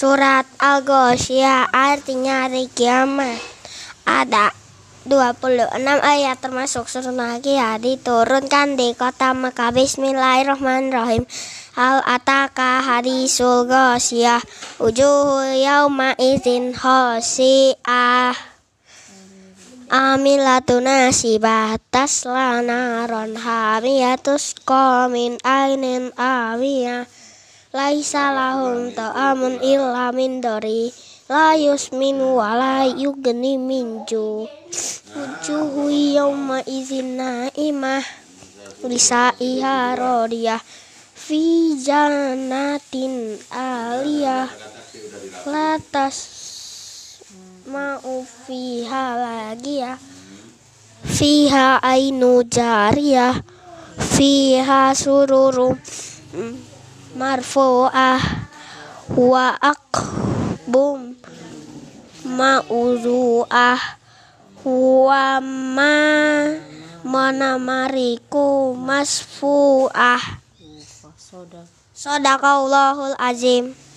Surat Al-Ghoshiyah artinya hari kiamat. Ada 26 ayat termasuk surah Nagiah diturunkan di kota Mekah. Bismillahirrahmanirrahim. Hal ataka hadisul ghoshiyah Ujuhu yauma izin khosi'ah Amilatun nasibah tasla naron hamiyatus min ainin awiyah Laisa lahum ta'amun illa min dari. La yusminu wa la yugni minju Wujuhu yawma izin naimah. Lisa'iha rodiyah Fi janatin aliyah. Latas ma'u fiha lagi ya Fiha ainu jariyah. Fiha sururu marfu'ah wa akbum ma'uzu'ah wa ma mana mariku masfu'ah Sodakallahul azim